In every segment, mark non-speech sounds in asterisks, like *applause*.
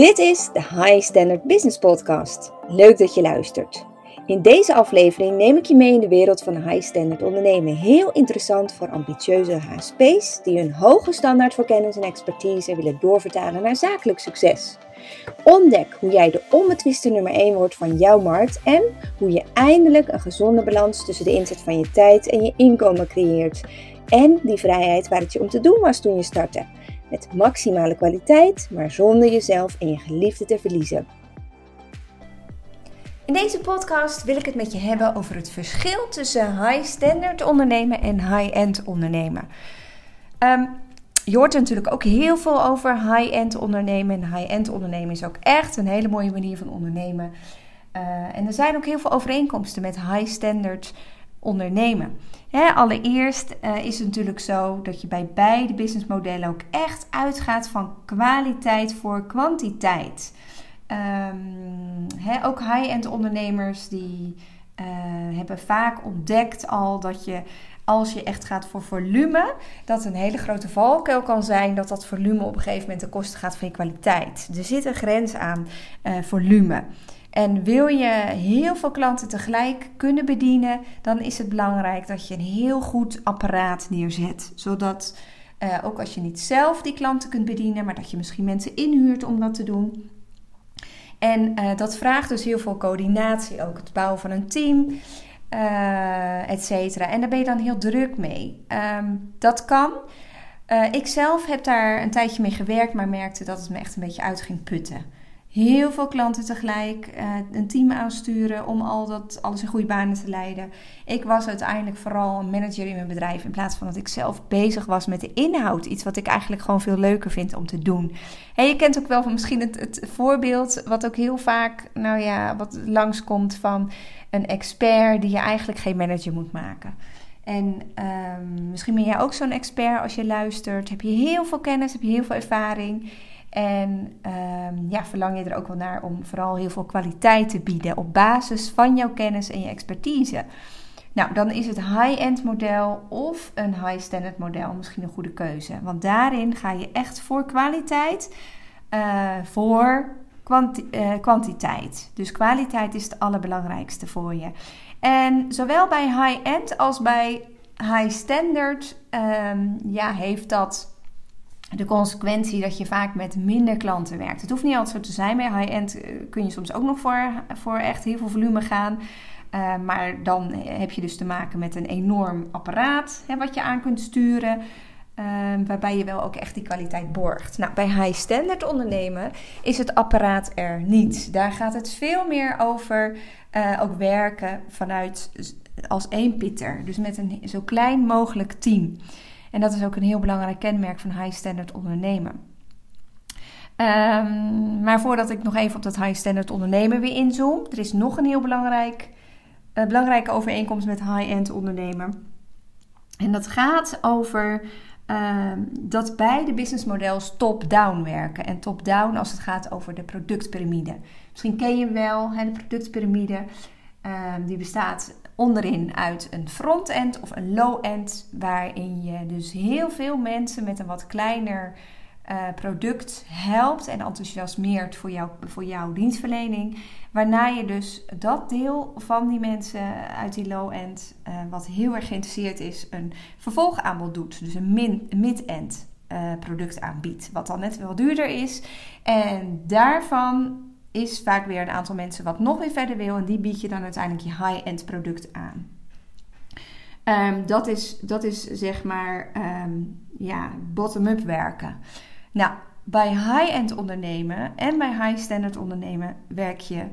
Dit is de High Standard Business Podcast. Leuk dat je luistert. In deze aflevering neem ik je mee in de wereld van high standard ondernemen. Heel interessant voor ambitieuze HSP's die hun hoge standaard voor kennis en expertise willen doorvertalen naar zakelijk succes. Ontdek hoe jij de onbetwiste nummer 1 wordt van jouw markt en hoe je eindelijk een gezonde balans tussen de inzet van je tijd en je inkomen creëert. En die vrijheid waar het je om te doen was toen je startte. Met maximale kwaliteit, maar zonder jezelf en je geliefde te verliezen. In deze podcast wil ik het met je hebben over het verschil tussen high standard ondernemen en high-end ondernemen. Um, je hoort natuurlijk ook heel veel over high-end ondernemen. En high-end ondernemen is ook echt een hele mooie manier van ondernemen. Uh, en er zijn ook heel veel overeenkomsten met high-standard ondernemen. allereerst uh, is het natuurlijk zo dat je bij beide businessmodellen ook echt uitgaat van kwaliteit voor kwantiteit. Um, ook high-end ondernemers die uh, hebben vaak ontdekt al dat je als je echt gaat voor volume, dat een hele grote valkuil kan zijn dat dat volume op een gegeven moment ten koste gaat van je kwaliteit. Er zit een grens aan uh, volume. En wil je heel veel klanten tegelijk kunnen bedienen, dan is het belangrijk dat je een heel goed apparaat neerzet. Zodat uh, ook als je niet zelf die klanten kunt bedienen, maar dat je misschien mensen inhuurt om dat te doen. En uh, dat vraagt dus heel veel coördinatie, ook het bouwen van een team, uh, et cetera. En daar ben je dan heel druk mee. Um, dat kan. Ik zelf heb daar een tijdje mee gewerkt, maar merkte dat het me echt een beetje uit ging putten heel veel klanten tegelijk, uh, een team aansturen om al dat, alles in goede banen te leiden. Ik was uiteindelijk vooral een manager in mijn bedrijf in plaats van dat ik zelf bezig was met de inhoud. Iets wat ik eigenlijk gewoon veel leuker vind om te doen. En je kent ook wel van misschien het, voorbeeld wat ook heel vaak, nou ja, wat langskomt van een expert die je eigenlijk geen manager moet maken. En um, misschien ben jij ook zo'n expert als je luistert. Heb je heel veel kennis, heb je heel veel ervaring. En um, ja, verlang je er ook wel naar om vooral heel veel kwaliteit te bieden op basis van jouw kennis en je expertise. Nou, dan is het high-end model of een high-standard model misschien een goede keuze. Want daarin ga je echt voor kwaliteit, uh, voor uh, kwantiteit. Dus kwaliteit is het allerbelangrijkste voor je. En zowel bij high-end als bij high-standard um, ja, heeft dat de consequentie dat je vaak met minder klanten werkt. Het hoeft niet altijd zo te zijn. Bij high-end eh, kun je soms ook nog voor, voor echt heel veel volume gaan. Uh, maar dan heb je dus te maken met een enorm apparaat hè, wat je aan kunt sturen. Waarbij je wel ook echt die kwaliteit borgt. Nou, bij high standard ondernemen is het apparaat er niet. Daar gaat het veel meer over ook werken vanuit als één pitter. Dus met een zo klein mogelijk team. En dat is ook een heel belangrijk kenmerk van high standard ondernemen. Um, maar voordat ik nog even op dat high standard ondernemen weer inzoom, er is nog een heel belangrijk, uh, belangrijke overeenkomst met high-end ondernemen. En dat gaat over uh, dat beide businessmodels top-down werken. En top-down als het gaat over de productpyramide. Misschien ken je wel hè, de productpyramide. Uh, die bestaat onderin uit een front-end of een low-end, waarin je dus heel veel mensen met een wat kleiner uh, product helpt en enthousiasmeert voor, jou, voor jouw dienstverlening. Waarna je dus dat deel van die mensen uit die low-end, uh, wat heel erg geïnteresseerd is, een vervolgaanbod doet. Dus een mid-end uh, product aanbiedt, wat dan net wel duurder is. En daarvan is vaak weer een aantal mensen wat nog weer verder wil. En die bied je dan uiteindelijk je high-end product aan. Um, dat, is, dat is zeg maar um, ja, bottom-up werken. Nou, bij high-end ondernemen en bij high-standard ondernemen werk je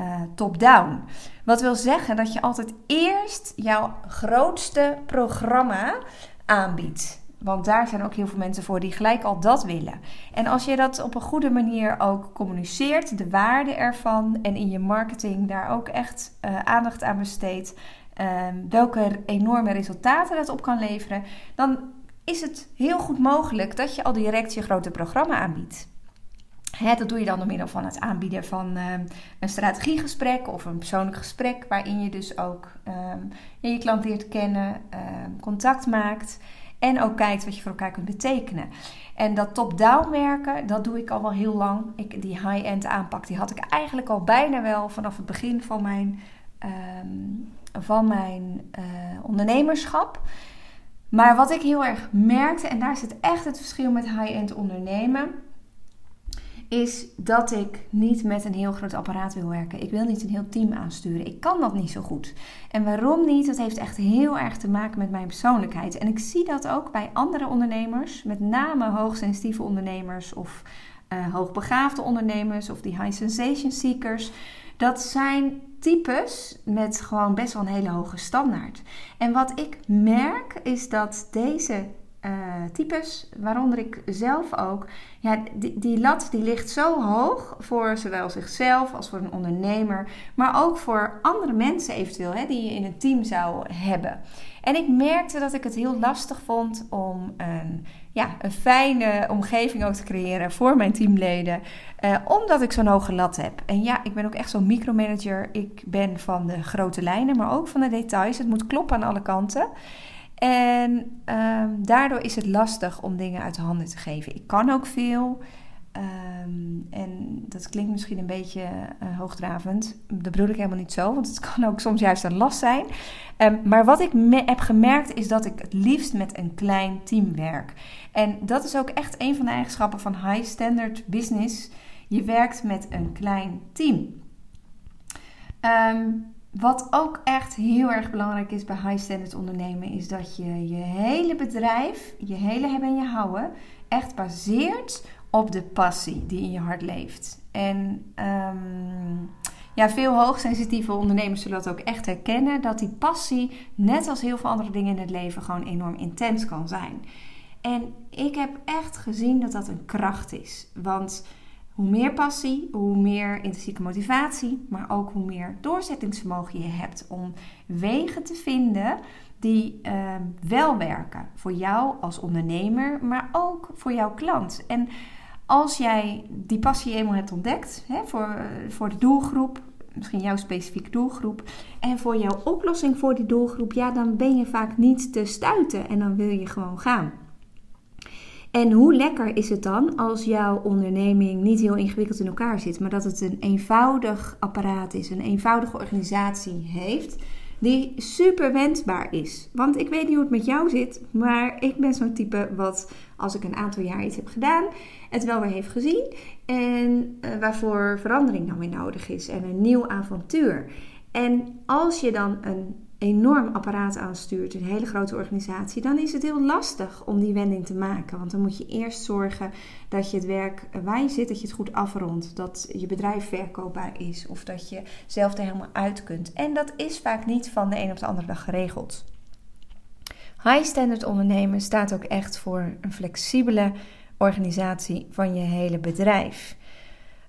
uh, top-down. Wat wil zeggen dat je altijd eerst jouw grootste programma aanbiedt. Want daar zijn ook heel veel mensen voor die gelijk al dat willen. En als je dat op een goede manier ook communiceert, de waarde ervan en in je marketing daar ook echt uh, aandacht aan besteedt, uh, welke enorme resultaten dat op kan leveren, dan is het heel goed mogelijk dat je al direct je grote programma aanbiedt. Dat doe je dan door middel van het aanbieden van uh, een strategiegesprek of een persoonlijk gesprek, waarin je dus ook uh, je klant leert kennen, contact maakt. En ook kijkt wat je voor elkaar kunt betekenen. En dat top-down werken, dat doe ik al wel heel lang. Ik, die high-end aanpak, die had ik eigenlijk al bijna wel vanaf het begin van mijn, ehm, van mijn uh, ondernemerschap. Maar wat ik heel erg merkte, en daar zit echt het verschil met high-end ondernemen, is dat ik niet met een heel groot apparaat wil werken. Ik wil niet een heel team aansturen. Ik kan dat niet zo goed. En waarom niet? Dat heeft echt heel erg te maken met mijn persoonlijkheid. En ik zie dat ook bij andere ondernemers, met name hoogsensitieve ondernemers of uh, hoogbegaafde ondernemers of die high sensation seekers. Dat zijn types met gewoon best wel een hele hoge standaard. En wat ik merk is dat deze uh, types, waaronder ik zelf ook, ja, die, lat die ligt zo hoog voor zowel zichzelf als voor een ondernemer, maar ook voor andere mensen eventueel, hè, die je in een team zou hebben. En ik merkte dat ik het heel lastig vond om een, ja, een fijne omgeving ook te creëren voor mijn teamleden, uh, omdat ik zo'n hoge lat heb. En ja, ik ben ook echt zo'n micromanager. Ik ben van de grote lijnen, maar ook van de details. Het moet kloppen aan alle kanten. En ehm, daardoor is het lastig om dingen uit de handen te geven. Ik kan ook veel. Ehm, en dat klinkt misschien een beetje uh, hoogdravend. Dat bedoel ik helemaal niet zo, want het *laughs* kan ook soms juist een last zijn. Um, maar wat ik heb gemerkt is dat ik het liefst met een klein team werk. En dat is ook echt een van de eigenschappen van high standard business. Je werkt met een klein team. Um, wat ook echt heel erg belangrijk is bij high standard ondernemen, is dat je je hele bedrijf, je hele hebben en je houden, echt baseert op de passie die in je hart leeft. En um, ja, veel hoogsensitieve ondernemers zullen dat ook echt herkennen, dat die passie, net als heel veel andere dingen in het leven, gewoon enorm intens kan zijn. En ik heb echt gezien dat dat een kracht is. Want hoe meer passie, hoe meer intrinsieke motivatie, maar ook hoe meer doorzettingsvermogen je hebt om wegen te vinden die uh, wel werken voor jou als ondernemer, maar ook voor jouw klant. En als jij die passie eenmaal hebt ontdekt hè, voor, voor de doelgroep, misschien jouw specifieke doelgroep, en voor jouw oplossing voor die doelgroep, ja, dan ben je vaak niet te stuiten en dan wil je gewoon gaan. En hoe lekker is het dan als jouw onderneming niet heel ingewikkeld in elkaar zit, maar dat het een eenvoudig apparaat is, een eenvoudige organisatie heeft, die super wensbaar is. Want ik weet niet hoe het met jou zit, maar ik ben zo'n type wat als ik een aantal jaar iets heb gedaan, het wel weer heeft gezien en uh, waarvoor verandering dan weer nodig is en een nieuw avontuur. En als je dan een enorm apparaat aanstuurt, een hele grote organisatie, dan is het heel lastig om die wending te maken. Want dan moet je eerst zorgen dat je het werk waar zit, dat je het goed afrondt. Dat je bedrijf verkoopbaar is of dat je zelf er helemaal uit kunt. En dat is vaak niet van de een op de andere dag geregeld. High standard ondernemen staat ook echt voor een flexibele organisatie van je hele bedrijf.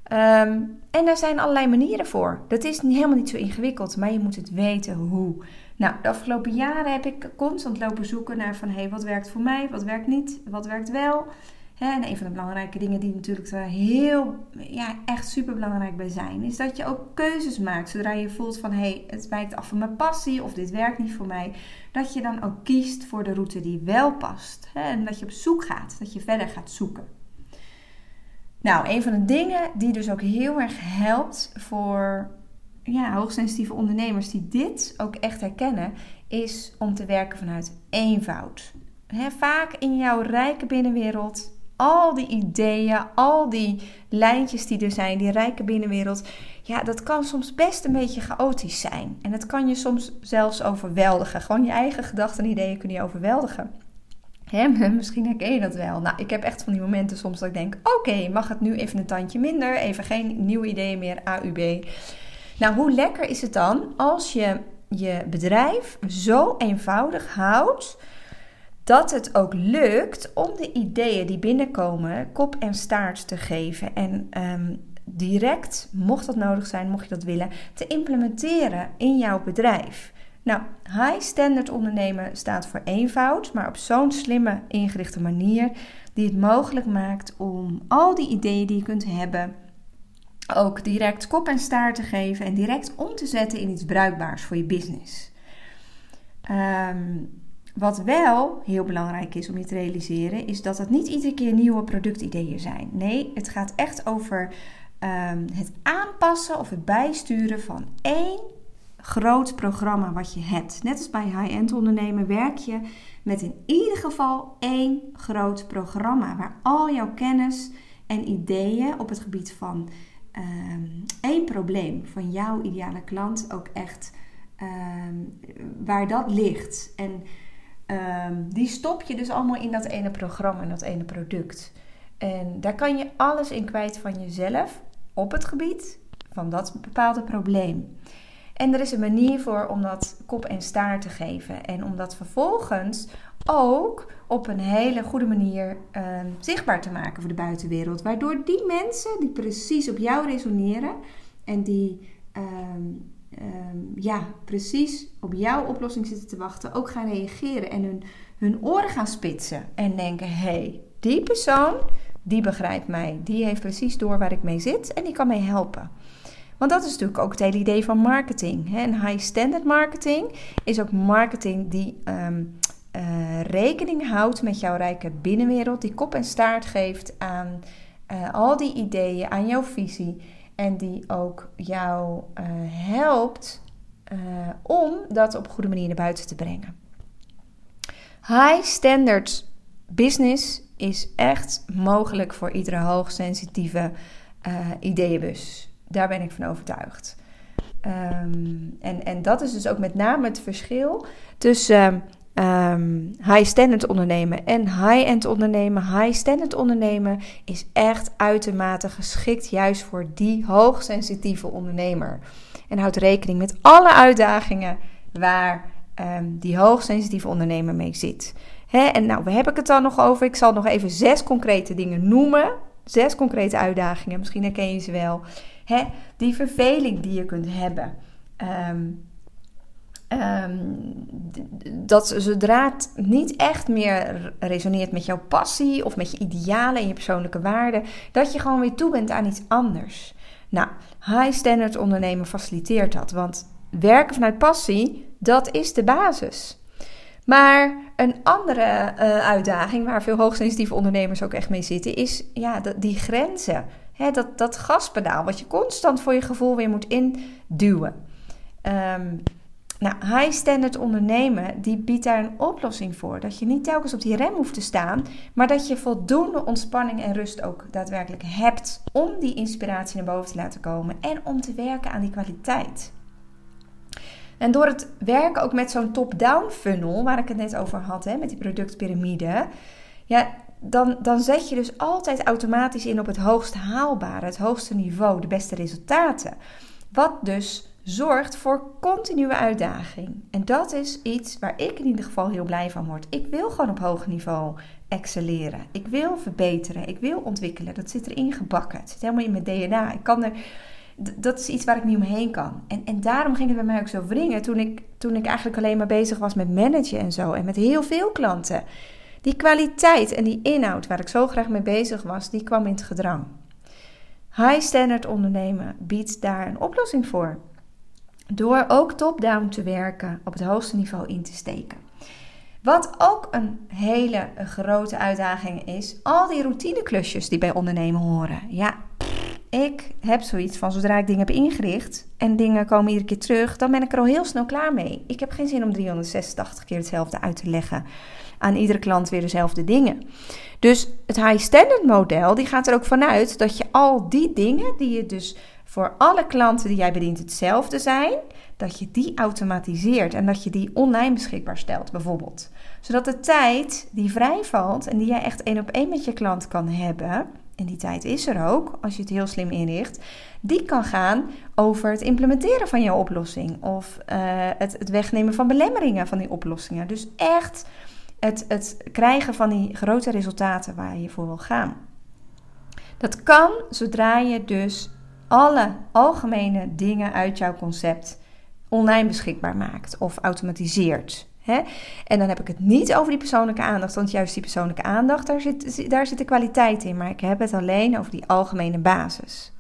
Ehm, en daar zijn allerlei manieren voor. Dat is helemaal niet zo ingewikkeld, maar je moet het weten hoe. Nou, de afgelopen jaren heb ik constant lopen zoeken naar van... hé, hey, wat werkt voor mij, wat werkt niet, wat werkt wel... en een van de belangrijke dingen die natuurlijk er heel, ja, echt super belangrijk bij zijn, is dat je ook keuzes maakt. Zodra je voelt van hé, hey, het wijkt af van mijn passie of dit werkt niet voor mij, dat je dan ook kiest voor de route die wel past. en dat je op zoek gaat, dat je verder gaat zoeken. Nou, een van de dingen die dus ook heel erg helpt voor ja, hoogsensitieve ondernemers die dit ook echt herkennen, is om te werken vanuit eenvoud. vaak in jouw rijke binnenwereld, al die ideeën, al die lijntjes die er zijn, die rijke binnenwereld, ja, dat kan soms best een beetje chaotisch zijn. En dat kan je soms zelfs overweldigen. Gewoon je eigen gedachten en ideeën kunnen je overweldigen. *laughs* Misschien herken je dat wel. Nou, ik heb echt van die momenten soms dat ik denk: oké, mag het nu even een tandje minder? Even geen nieuwe ideeën meer, AUB. Nou, hoe lekker is het dan als je je bedrijf zo eenvoudig houdt dat het ook lukt om de ideeën die binnenkomen kop en staart te geven en um, direct, mocht dat nodig zijn, mocht je dat willen, te implementeren in jouw bedrijf. Nou, high standard ondernemen staat voor eenvoud, maar op zo'n slimme ingerichte manier die het mogelijk maakt om al die ideeën die je kunt hebben ook direct kop en staart te geven en direct om te zetten in iets bruikbaars voor je business. Ehm, wat wel heel belangrijk is om je te realiseren, is dat het niet iedere keer nieuwe productideeën zijn. Nee, het gaat echt over ehm, het aanpassen of het bijsturen van één groot programma wat je hebt. Net als bij high-end ondernemen werk je met in ieder geval één groot programma waar al jouw kennis en ideeën op het gebied van um, één probleem van jouw ideale klant ook echt ehm, waar dat ligt. En ehm, die stop je dus allemaal in dat ene programma, in dat ene product. En daar kan je alles in kwijt van jezelf op het gebied van dat bepaalde probleem. En er is een manier voor om dat kop en staart te geven. En om dat vervolgens ook op een hele goede manier ehm, zichtbaar te maken voor de buitenwereld. Waardoor die mensen die precies op jou resoneren en die ehm, ehm, ja, precies op jouw oplossing zitten te wachten, ook gaan reageren en hun, hun oren gaan spitsen. En denken: hé, hey, die persoon die begrijpt mij, die heeft precies door waar ik mee zit en die kan mij helpen. Want dat is natuurlijk ook het hele idee van marketing. En high standard marketing is ook marketing die uh, rekening houdt met jouw rijke binnenwereld, die kop en staart geeft aan uh, al die ideeën, aan jouw visie en die ook jou uh, helpt om dat op goede manier naar buiten te brengen. High standard business is echt mogelijk voor iedere hoogsensitieve ideeënbus. Daar ben ik van overtuigd. Um, en, en dat is dus ook met name het verschil tussen um, high-standard ondernemen en high-end ondernemen. High-standard ondernemen is echt uitermate geschikt juist voor die hoogsensitieve ondernemer. En houdt rekening met alle uitdagingen waar um, die hoogsensitieve ondernemer mee zit. En nou, we hebben het dan nog over. Ik zal nog even zes concrete dingen noemen. Zes concrete uitdagingen, misschien herken je ze wel. Die verveling die je kunt hebben. Um, Um, dat zodra het niet echt meer resoneert met jouw passie of met je idealen en je persoonlijke waarden, dat je gewoon weer toe bent aan iets anders. Nou, high standard ondernemen faciliteert dat, want werken vanuit passie, dat is de basis. Maar een andere uh, uitdaging waar veel hoogsensitieve ondernemers ook echt mee zitten, is ja, die grenzen. dat, dat gaspedaal wat je constant voor je gevoel weer moet induwen. Um, nou, high standard ondernemen, die biedt daar een oplossing voor. Dat je niet telkens op die rem hoeft te staan, maar dat je voldoende ontspanning en rust ook daadwerkelijk hebt om die inspiratie naar boven te laten komen en om te werken aan die kwaliteit. En door het werken ook met zo'n top-down funnel, waar ik het net over had, hè, met die productpyramide, ja, dan, dan zet je dus altijd automatisch in op het hoogst haalbare, het hoogste niveau, de beste resultaten. Wat dus zorgt voor continue uitdaging. En dat is iets waar ik in ieder geval heel blij van word. Ik wil gewoon op hoog niveau excelleren. Ik wil verbeteren. Ik wil ontwikkelen. Dat zit erin gebakken. Het zit helemaal in mijn DNA. Ik kan er, dat is iets waar ik niet omheen kan. En, en daarom ging het bij mij ook zo wringen toen ik, toen ik eigenlijk alleen maar bezig was met managen en zo. En met heel veel klanten. Die kwaliteit en die inhoud waar ik zo graag mee bezig was, die kwam in het gedrang. High standard ondernemen biedt daar een oplossing voor. Door ook top-down te werken, op het hoogste niveau in te steken. Wat ook een hele grote uitdaging is, al die routineklusjes die bij ondernemen horen. Ja, ik heb zoiets van zodra ik dingen heb ingericht en dingen komen iedere keer terug, dan ben ik er al heel snel klaar mee. Ik heb geen zin om 386 keer hetzelfde uit te leggen. Aan iedere klant weer dezelfde dingen. Dus het high standard model die gaat er ook vanuit dat je al die dingen die je dus voor alle klanten die jij bedient hetzelfde zijn, dat je die automatiseert en dat je die online beschikbaar stelt, bijvoorbeeld. Zodat de tijd die vrijvalt en die jij echt één op één met je klant kan hebben, en die tijd is er ook als je het heel slim inricht, die kan gaan over het implementeren van jouw oplossing of uh, het, het wegnemen van belemmeringen van die oplossingen. Dus echt het, het krijgen van die grote resultaten waar je voor wil gaan. Dat kan zodra je dus alle algemene dingen uit jouw concept online beschikbaar maakt of automatiseert. En dan heb ik het niet over die persoonlijke aandacht, want juist die persoonlijke aandacht, daar zit, daar zit de kwaliteit in. Maar ik heb het alleen over die algemene basis.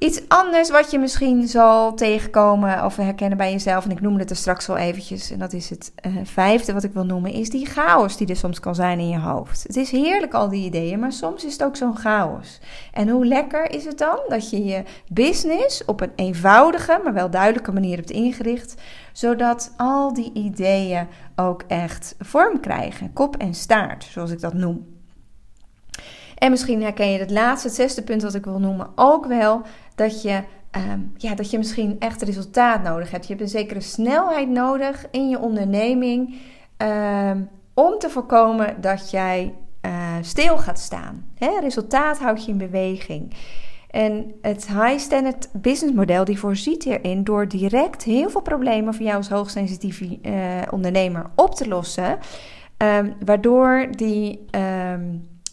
Iets anders wat je misschien zal tegenkomen of herkennen bij jezelf, en ik noemde het er straks al eventjes, en dat is het uh, vijfde wat ik wil noemen, is die chaos die er soms kan zijn in je hoofd. Het is heerlijk al die ideeën, maar soms is het ook zo'n chaos. En hoe lekker is het dan dat je je business op een eenvoudige, maar wel duidelijke manier hebt ingericht, zodat al die ideeën ook echt vorm krijgen, kop en staart, zoals ik dat noem. En misschien herken je het laatste, het zesde punt wat ik wil noemen, ook wel dat je, um, ja, dat je misschien echt resultaat nodig hebt. Je hebt een zekere snelheid nodig in je onderneming um, om te voorkomen dat jij uh, stil gaat staan. Hè? Resultaat houdt je in beweging. En het high standard business model die voorziet hierin door direct heel veel problemen voor jou als hoogsensitieve uh, ondernemer op te lossen. Um, waardoor die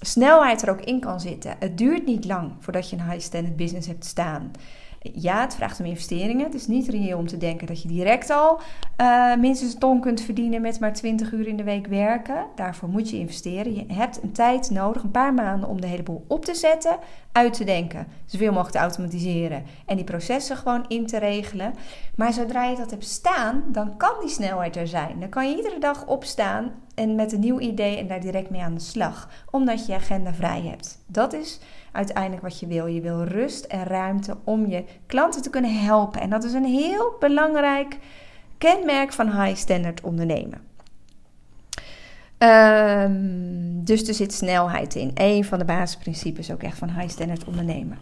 snelheid er ook in kan zitten. Het duurt niet lang voordat je een high standard business hebt staan. Ja, het vraagt om investeringen. Het is niet reëel om te denken dat je direct al uh, minstens een ton kunt verdienen met maar 20 uur in de week werken. Daarvoor moet je investeren. Je hebt een tijd nodig, een paar maanden om de hele boel op te zetten, uit te denken, zoveel mogelijk te automatiseren en die processen gewoon in te regelen. Maar zodra je dat hebt staan, dan kan die snelheid er zijn. Dan kan je iedere dag opstaan en met een nieuw idee en daar direct mee aan de slag, omdat je agenda vrij hebt. Dat is uiteindelijk wat je wil. Je wil rust en ruimte om je klanten te kunnen helpen. En dat is een heel belangrijk kenmerk van high standard ondernemen. Um, dus er zit snelheid in. Een van de basisprincipes ook echt van high standard ondernemen.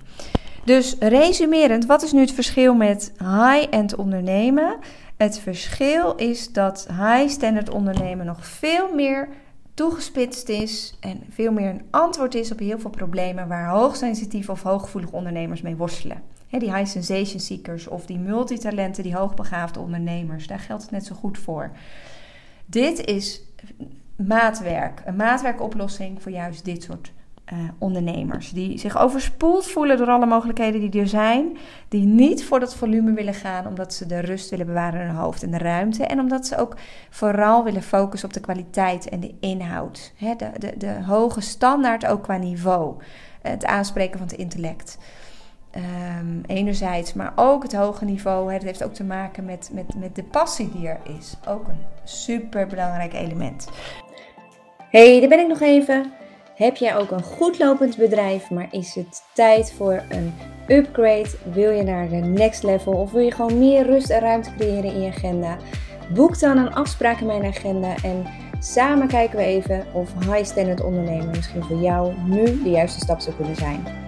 Dus resumerend, wat is nu het verschil met high-end ondernemen? Het verschil is dat high standard ondernemen nog veel meer toegespitst is en veel meer een antwoord is op heel veel problemen waar hoogsensitieve of hooggevoelige ondernemers mee worstelen. die high sensation seekers of die multitalenten, die hoogbegaafde ondernemers, daar geldt het net zo goed voor. Dit is maatwerk, een maatwerkoplossing voor juist dit soort uh, ondernemers. Die zich overspoeld voelen door alle mogelijkheden die er zijn. Die niet voor dat volume willen gaan omdat ze de rust willen bewaren in hun hoofd en de ruimte. En omdat ze ook vooral willen focussen op de kwaliteit en de inhoud. de, de, de hoge standaard ook qua niveau. Het aanspreken van het intellect. Um, enerzijds, maar ook het hoge niveau. Het heeft ook te maken met, met, met de passie die er is. Ook een super belangrijk element. hey, daar ben ik nog even. Heb jij ook een goed lopend bedrijf, maar is het tijd voor een upgrade? Wil je naar de next level of wil je gewoon meer rust en ruimte creëren in je agenda? Boek dan een afspraak in mijn agenda en samen kijken we even of high standard ondernemen misschien voor jou nu de juiste stap zou kunnen zijn.